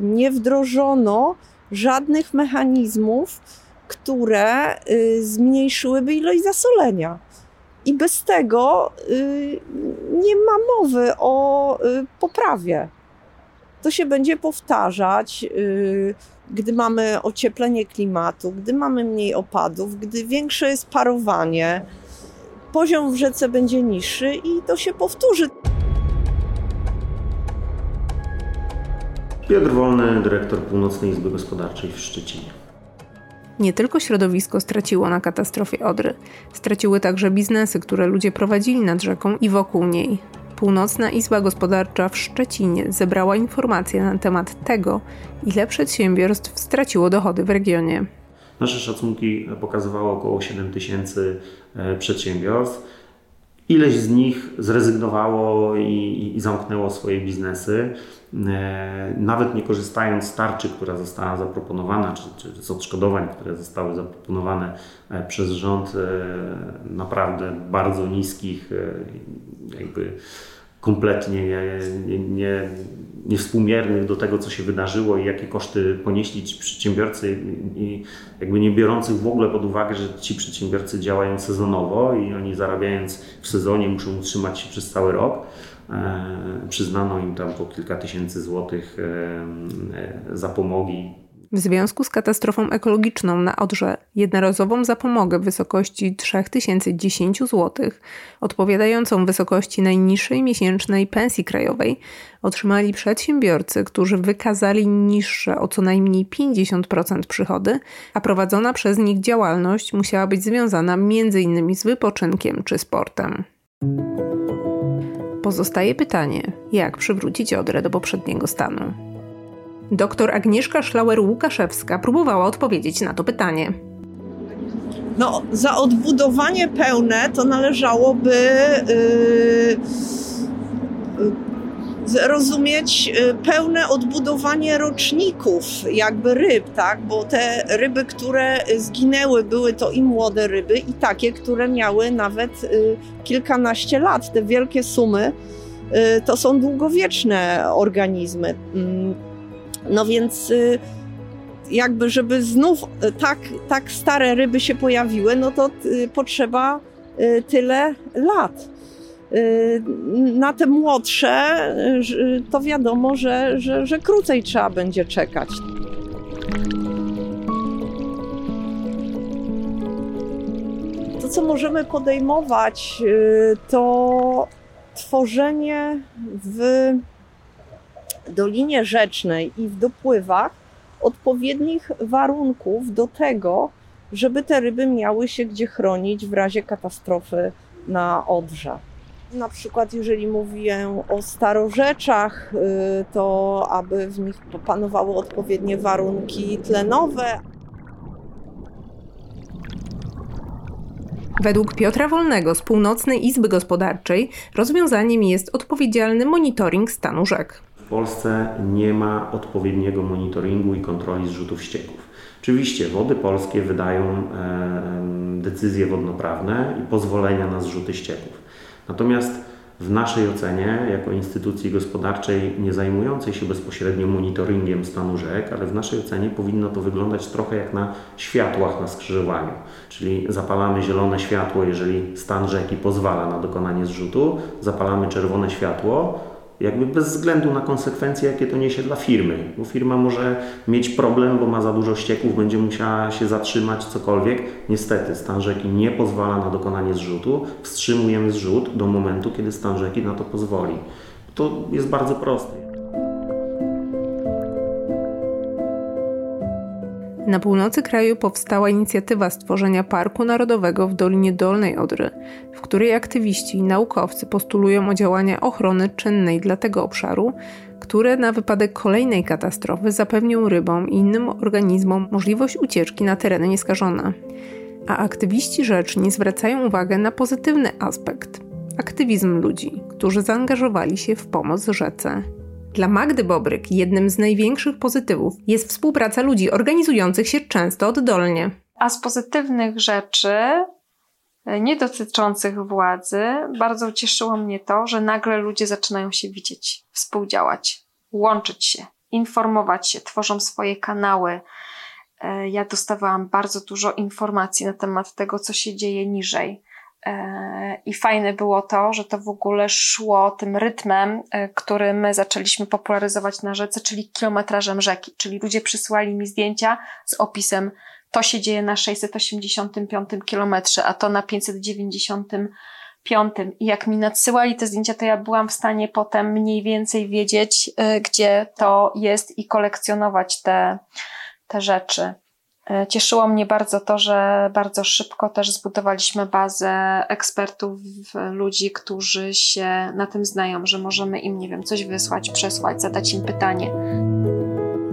Speaker 9: nie wdrożono żadnych mechanizmów, które zmniejszyłyby ilość zasolenia. I bez tego nie ma mowy o poprawie to się będzie powtarzać, y, gdy mamy ocieplenie klimatu, gdy mamy mniej opadów, gdy większe jest parowanie, poziom w rzece będzie niższy i to się powtórzy.
Speaker 16: Piotr Wolny, dyrektor Północnej Izby Gospodarczej w Szczecinie.
Speaker 2: Nie tylko środowisko straciło na katastrofie Odry, straciły także biznesy, które ludzie prowadzili nad rzeką i wokół niej. Północna Izba Gospodarcza w Szczecinie zebrała informacje na temat tego, ile przedsiębiorstw straciło dochody w regionie.
Speaker 16: Nasze szacunki pokazywały około 7 tysięcy e, przedsiębiorstw. Ileś z nich zrezygnowało i, i, zamknęło swoje biznesy, nawet nie korzystając z tarczy, która została zaproponowana, czy, czy z odszkodowań, które zostały zaproponowane e, przez rząd, naprawdę bardzo niskich, jakby kompletnie nie, nie, niewspółmiernych do tego, co się wydarzyło i jakie koszty ponieśli ci przedsiębiorcy i jakby nie biorących w ogóle pod uwagę, że ci przedsiębiorcy działają sezonowo i oni zarabiając w sezonie muszą utrzymać się przez cały rok. E, przyznano im tam po kilka tysięcy złotych e, e, zapomogi
Speaker 2: w związku z katastrofą ekologiczną na Odrze jednorazową zapomogę w wysokości 3010 zł, odpowiadającą wysokości najniższej miesięcznej pensji krajowej, otrzymali przedsiębiorcy, którzy wykazali niższe o co najmniej 50% przychody, a prowadzona przez nich działalność musiała być związana m.in. z wypoczynkiem czy sportem. Pozostaje pytanie, jak przywrócić Odrę do poprzedniego stanu. Doktor Agnieszka Szlauer-Łukaszewska próbowała odpowiedzieć na to pytanie.
Speaker 9: No, za odbudowanie pełne to należałoby yy, yy, rozumieć yy, pełne odbudowanie roczników, jakby ryb, tak? Bo te ryby, które zginęły, były to i młode ryby, i takie, które miały nawet yy, kilkanaście lat. Te wielkie sumy to są długowieczne organizmy. Mm, no więc y, jakby, żeby znów y, tak, tak stare ryby się pojawiły, no to y, potrzeba tyle lat. Na te młodsze to wiadomo, że, że, że krócej trzeba będzie czekać. To, co możemy podejmować, to tworzenie w dolinie rzecznej i w dopływach odpowiednich warunków do tego, żeby te ryby miały się gdzie chronić w razie katastrofy na Odrze. Na przykład, jeżeli mówię o starorzeczach, y, to aby w nich panowały odpowiednie warunki tlenowe.
Speaker 2: Według Piotra Wolnego z Północnej Izby Gospodarczej rozwiązaniem jest odpowiedzialny monitoring stanu rzek.
Speaker 16: W Polsce nie ma odpowiedniego monitoringu i kontroli zrzutów ścieków. Oczywiście wody polskie wydają e, decyzje wodnoprawne i pozwolenia na zrzuty ścieków. Natomiast w naszej ocenie, jako instytucji gospodarczej nie zajmującej się bezpośrednio monitoringiem stanu rzek, ale w naszej ocenie powinno to wyglądać trochę jak na światłach na skrzyżowaniu. Czyli zapalamy zielone światło, jeżeli stan rzeki pozwala na dokonanie zrzutu, zapalamy czerwone światło, jakby bez względu na konsekwencje, jakie to niesie dla firmy. Bo firma może mieć problem, bo ma za dużo ścieków, będzie musiała się zatrzymać, cokolwiek. Niestety stan rzeki nie pozwala na dokonanie zrzutu. Wstrzymujemy zrzut do momentu, kiedy stan rzeki na to pozwoli. To jest bardzo proste.
Speaker 2: Na północy kraju powstała inicjatywa stworzenia Parku Narodowego w Dolinie Dolnej Odry, w której aktywiści i naukowcy postulują o działania ochrony czynnej dla tego obszaru, które na wypadek kolejnej katastrofy zapewnią rybom i innym organizmom możliwość ucieczki na tereny nieskażone. A aktywiści rzeczni zwracają uwagę na pozytywny aspekt aktywizm ludzi, którzy zaangażowali się w pomoc rzece. Dla Magdy Bobryk jednym z największych pozytywów jest współpraca ludzi organizujących się często oddolnie.
Speaker 12: A z pozytywnych rzeczy, e, nie dotyczących władzy, bardzo cieszyło mnie to, że nagle ludzie zaczynają się widzieć, współdziałać, łączyć się, informować się, tworzą swoje kanały. E, ja dostawałam bardzo dużo informacji na temat tego, co się dzieje niżej I fajne było to, że to w ogóle szło tym rytmem, e, który my zaczęliśmy popularyzować na rzece, czyli kilometrażem rzeki. Czyli ludzie przysłali mi zdjęcia z opisem, to się dzieje na 685 kilometrze, a to na 595. I jak mi nadsyłali te zdjęcia, to ja byłam w stanie potem mniej więcej wiedzieć, e, gdzie to jest i kolekcjonować te, te rzeczy. E, cieszyło mnie bardzo to, że bardzo szybko też zbudowaliśmy bazę ekspertów, ludzi, którzy się na tym znają, że możemy im, nie wiem, coś wysłać, przesłać, zadać im pytanie.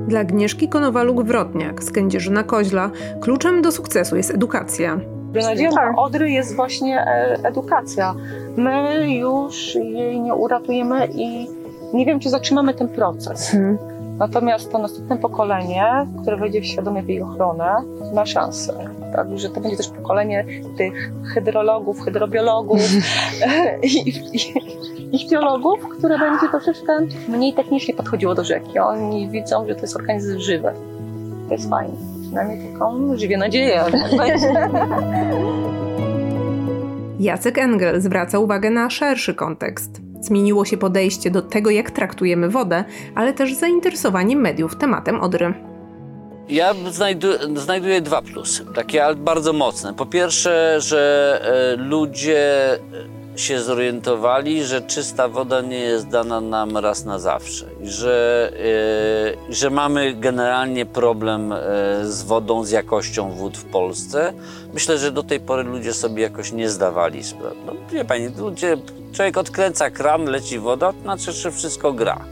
Speaker 2: Dla Agnieszki Konowaluk-Wrotniak z Kędzierzyna Koźla kluczem do sukcesu jest edukacja.
Speaker 4: Beznadzieją tak. Odry jest właśnie e, edukacja. My już jej nie uratujemy i nie wiem, czy zatrzymamy ten proces. Hmm. Natomiast to następne pokolenie, które wejdzie w świadomie w jej ochronę, ma szansę. Tak, że to będzie też pokolenie tych hydrologów, hydrobiologów i, i, ichtiologów, które będzie troszeczkę mniej technicznie podchodziło do rzeki. Oni widzą, że to jest organizm żywy. To jest fajne. Przynajmniej taką żywię nadzieję.
Speaker 2: Jacek Engel zwraca uwagę na szerszy kontekst. Zmieniło się podejście do tego, jak traktujemy wodę, ale też zainteresowanie mediów tematem Odry.
Speaker 14: Ja znajdu, znajduję dwa plusy, takie bardzo mocne. Po pierwsze, że e, ludzie się zorientowali, że czysta woda nie jest dana nam raz na zawsze że, yy, że mamy generalnie problem yy, z wodą, z jakością wód w Polsce. Myślę, że do tej pory ludzie sobie jakoś nie zdawali sprawy. No, wie pani, ludzie, człowiek odkręca kran, leci woda, to znaczy, że wszystko gra.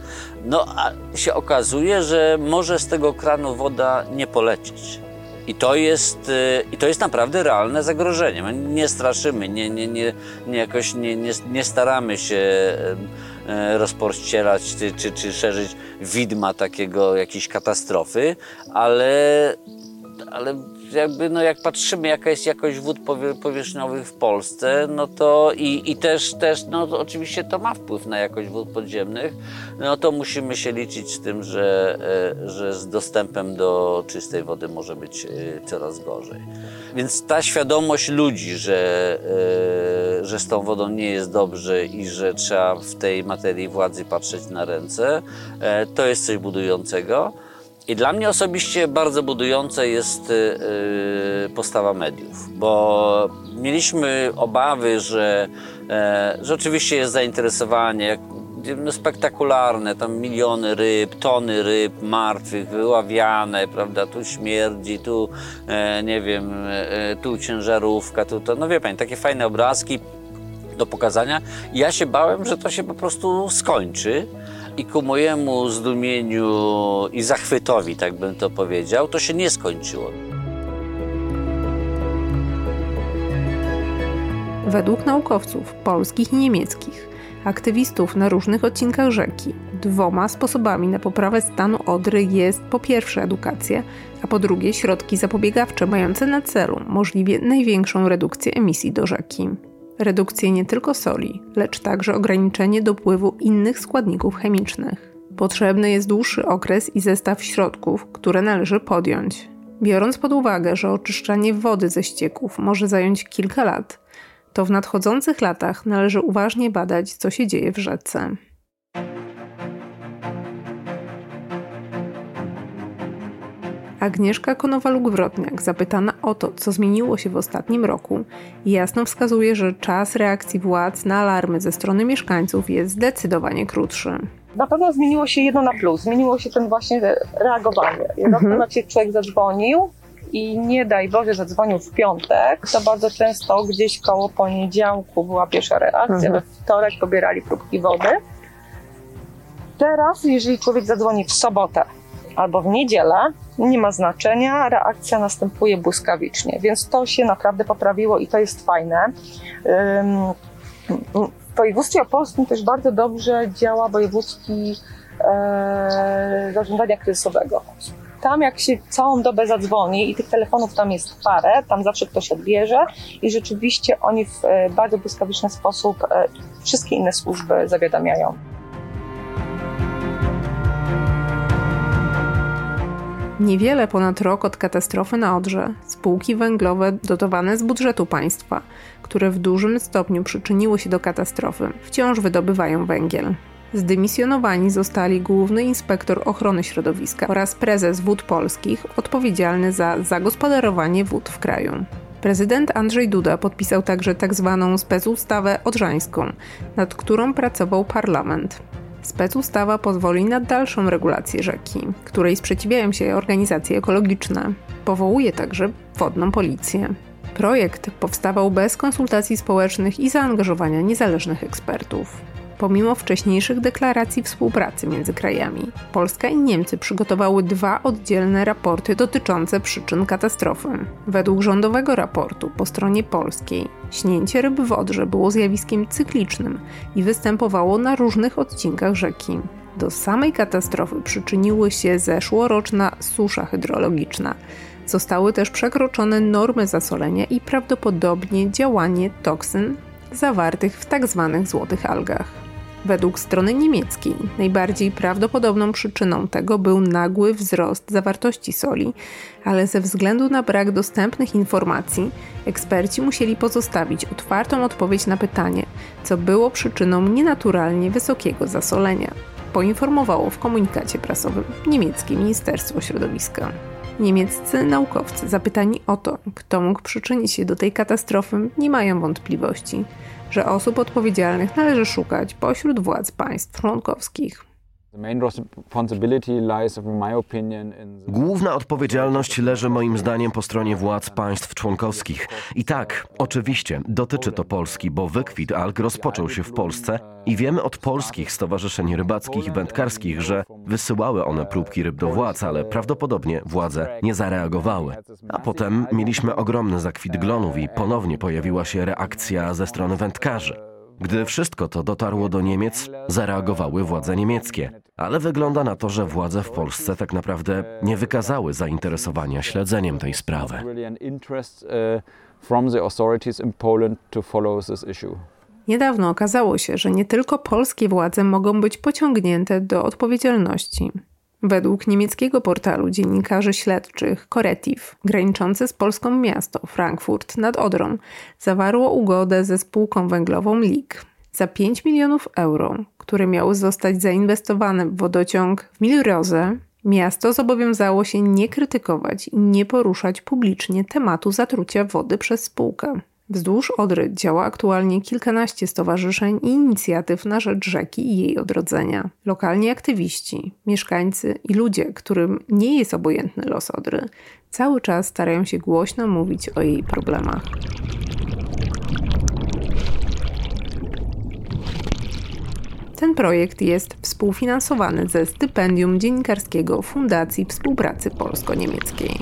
Speaker 14: No a się okazuje, że może z tego kranu woda nie polecieć. I to jest, y, i to jest naprawdę realne zagrożenie. My nie straszymy, nie, nie, nie, nie jakoś nie, nie, nie staramy się e, rozporścierać czy, czy, czy szerzyć widma takiego jakiejś katastrofy, ale, ale jakby, no jak patrzymy, jaka jest jakość wód powierzchniowych w Polsce, no to i, i też, też no to oczywiście to ma wpływ na jakość wód podziemnych, no to musimy się liczyć z tym, że, e, że z dostępem do czystej wody może być e, coraz gorzej. Więc ta świadomość ludzi, że, e, że z tą wodą nie jest dobrze i że trzeba w tej materii władzy patrzeć na ręce, to jest coś budującego. I dla mnie osobiście bardzo budujące jest y, y, postawa mediów, bo mieliśmy obawy, że, e, że oczywiście jest zainteresowanie, no, spektakularne, tam miliony ryb, tony ryb martwych, wyławiane, prawda, tu śmierdzi, tu e, nie wiem, e, tu ciężarówka, tu to, no wie pani, takie fajne obrazki do pokazania. I ja się bałem, że to się po prostu skończy i ku mojemu zdumieniu i zachwytowi, tak bym to powiedział, to się nie skończyło.
Speaker 2: Według naukowców polskich i niemieckich, aktywistów na różnych odcinkach rzeki, dwoma sposobami na poprawę stanu Odry jest po pierwsze edukacja, a po drugie środki zapobiegawcze mające na celu możliwie największą redukcję emisji do rzeki. Redukcję nie tylko soli, lecz także ograniczenie dopływu innych składników chemicznych. Potrzebny jest dłuższy okres i zestaw środków, które należy podjąć. Biorąc pod uwagę, że oczyszczanie wody ze ścieków może zająć kilka lat, to w nadchodzących latach należy uważnie badać, co się dzieje w rzece. Agnieszka Konowaluk-Wrotniak, zapytana o to, co zmieniło się w ostatnim roku, jasno wskazuje, że czas reakcji władz na alarmy ze strony mieszkańców jest zdecydowanie krótszy.
Speaker 4: Na pewno zmieniło się jedno na plus. Zmieniło się ten właśnie reagowanie. Jak mhm. człowiek zadzwonił, i nie daj Boże zadzwonił w piątek, to bardzo często gdzieś koło poniedziałku była pierwsza reakcja, mhm. we wtorek pobierali próbki wody. Teraz, jeżeli człowiek zadzwoni w sobotę albo w niedzielę, nie ma znaczenia, reakcja następuje błyskawicznie, więc to się naprawdę poprawiło i to jest fajne. W województwie opolskim też bardzo dobrze działa wojewódzki e, zarządzania kryzysowego tam jak się całą dobę zadzwoni i tych telefonów tam jest parę, tam zawsze ktoś odbierze i rzeczywiście oni w e, bardzo błyskawiczny sposób e, wszystkie inne służby zawiadamiają.
Speaker 2: Niewiele ponad rok od katastrofy na Odrze spółki węglowe dotowane z budżetu państwa, które w dużym stopniu przyczyniły się do katastrofy, wciąż wydobywają węgiel. Zdymisjonowani zostali główny inspektor ochrony środowiska oraz prezes wód polskich odpowiedzialny za zagospodarowanie wód w kraju. Prezydent Andrzej Duda podpisał także tzw. Tak specustawę odrzańską, nad którą pracował parlament. Specustawa pozwoli na dalszą regulację rzeki, której sprzeciwiają się organizacje ekologiczne. Powołuje także wodną policję. Projekt powstawał bez konsultacji społecznych i zaangażowania niezależnych ekspertów pomimo wcześniejszych deklaracji współpracy między krajami. Polska i Niemcy przygotowały dwa oddzielne raporty dotyczące przyczyn katastrofy. Według rządowego raportu po stronie polskiej śnięcie ryb w Odrze było zjawiskiem cyklicznym i występowało na różnych odcinkach rzeki. Do samej katastrofy przyczyniły się zeszłoroczna susza hydrologiczna. Zostały też przekroczone normy zasolenia i prawdopodobnie działanie toksyn zawartych w tzw. Tak złotych algach. Według strony niemieckiej najbardziej prawdopodobną przyczyną tego był nagły wzrost zawartości soli, ale ze względu na brak dostępnych informacji, eksperci musieli pozostawić otwartą odpowiedź na pytanie, co było przyczyną nienaturalnie wysokiego zasolenia. Poinformowało w komunikacie prasowym niemieckie Ministerstwo Środowiska. Niemieccy naukowcy zapytani o to, kto mógł przyczynić się do tej katastrofy, nie mają wątpliwości że osób odpowiedzialnych należy szukać pośród władz państw członkowskich.
Speaker 10: Główna odpowiedzialność leży moim zdaniem po stronie władz państw członkowskich. I tak, oczywiście, dotyczy to Polski, bo wykwit alg rozpoczął się w Polsce i wiemy od polskich stowarzyszeń rybackich i wędkarskich, że wysyłały one próbki ryb do władz, ale prawdopodobnie władze nie zareagowały. A potem mieliśmy ogromny zakwit glonów i ponownie pojawiła się reakcja ze strony wędkarzy. Gdy wszystko to dotarło do Niemiec, zareagowały władze niemieckie. Ale wygląda na to, że władze w Polsce tak naprawdę nie wykazały zainteresowania śledzeniem tej sprawy.
Speaker 2: Niedawno okazało się, że nie tylko polskie władze mogą być pociągnięte do odpowiedzialności. Według niemieckiego portalu dziennikarzy śledczych Koretiv, graniczące z polską miasto Frankfurt nad Odrą, zawarło ugodę ze spółką węglową LIG za 5 milionów euro, które miały zostać zainwestowane w wodociąg w Milrose. Miasto zobowiązało się nie krytykować i nie poruszać publicznie tematu zatrucia wody przez spółkę. Wzdłuż Odry działa aktualnie kilkanaście stowarzyszeń i inicjatyw na rzecz rzeki i jej odrodzenia. Lokalni aktywiści, mieszkańcy i ludzie, którym nie jest obojętny los Odry, cały czas starają się głośno mówić o jej problemach. Ten projekt jest współfinansowany ze stypendium dziennikarskiego Fundacji Współpracy Polsko-Niemieckiej.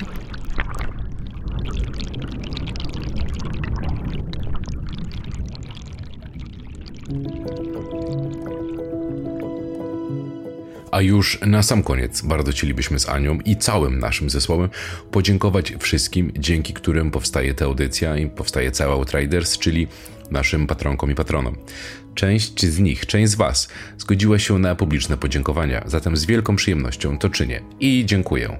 Speaker 1: A już na sam koniec bardzo chcielibyśmy z Anią i całym naszym zespołem podziękować wszystkim, dzięki którym powstaje ta audycja i powstaje cała Outriders, czyli naszym patronkom i patronom. Część z nich, część z Was zgodziła się na publiczne podziękowania, zatem z wielką przyjemnością to czynię i dziękuję.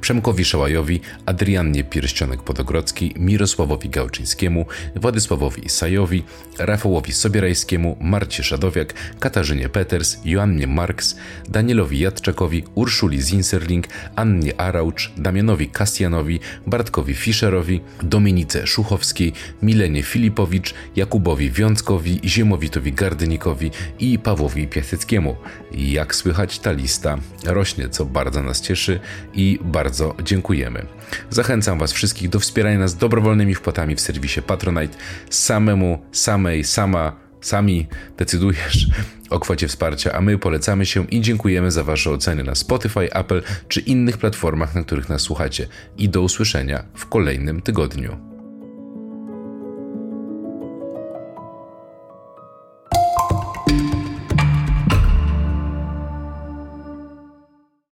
Speaker 1: Przemkowi Szałajowi, Adriannie Pierścionek-Podogrodzki, Mirosławowi Gałczyńskiemu, Władysławowi Isajowi, Rafałowi Sobierajskiemu, Marcie Szadowiak, Katarzynie Peters, Joannie Marks, Danielowi Jadczakowi, Urszuli Zinserling, Annie Araucz, Damianowi Kastianowi, Bartkowi Fischerowi, Dominice Szuchowskiej, Milenie Filipowicz, Jakubowi Wiąckowi, Ziemowitowi Gardynikowi i Pawłowi Piaseckiemu. Jak słychać, ta lista rośnie, co bardzo nas cieszy i bardzo dziękujemy. Zachęcam Was wszystkich do wspierania nas dobrowolnymi wpłatami w serwisie Patronite. Samemu, samej, sama, sami decydujesz o kwocie wsparcia, a my polecamy się i dziękujemy za Wasze oceny na Spotify, Apple czy innych platformach, na których nas słuchacie. I do usłyszenia w kolejnym tygodniu.